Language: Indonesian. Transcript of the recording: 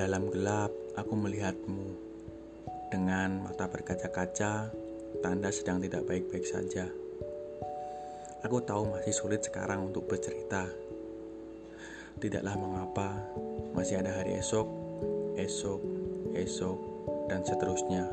Dalam gelap, aku melihatmu. Dengan mata berkaca-kaca, tanda sedang tidak baik-baik saja. Aku tahu masih sulit sekarang untuk bercerita. Tidaklah mengapa, masih ada hari esok, esok, esok, dan seterusnya.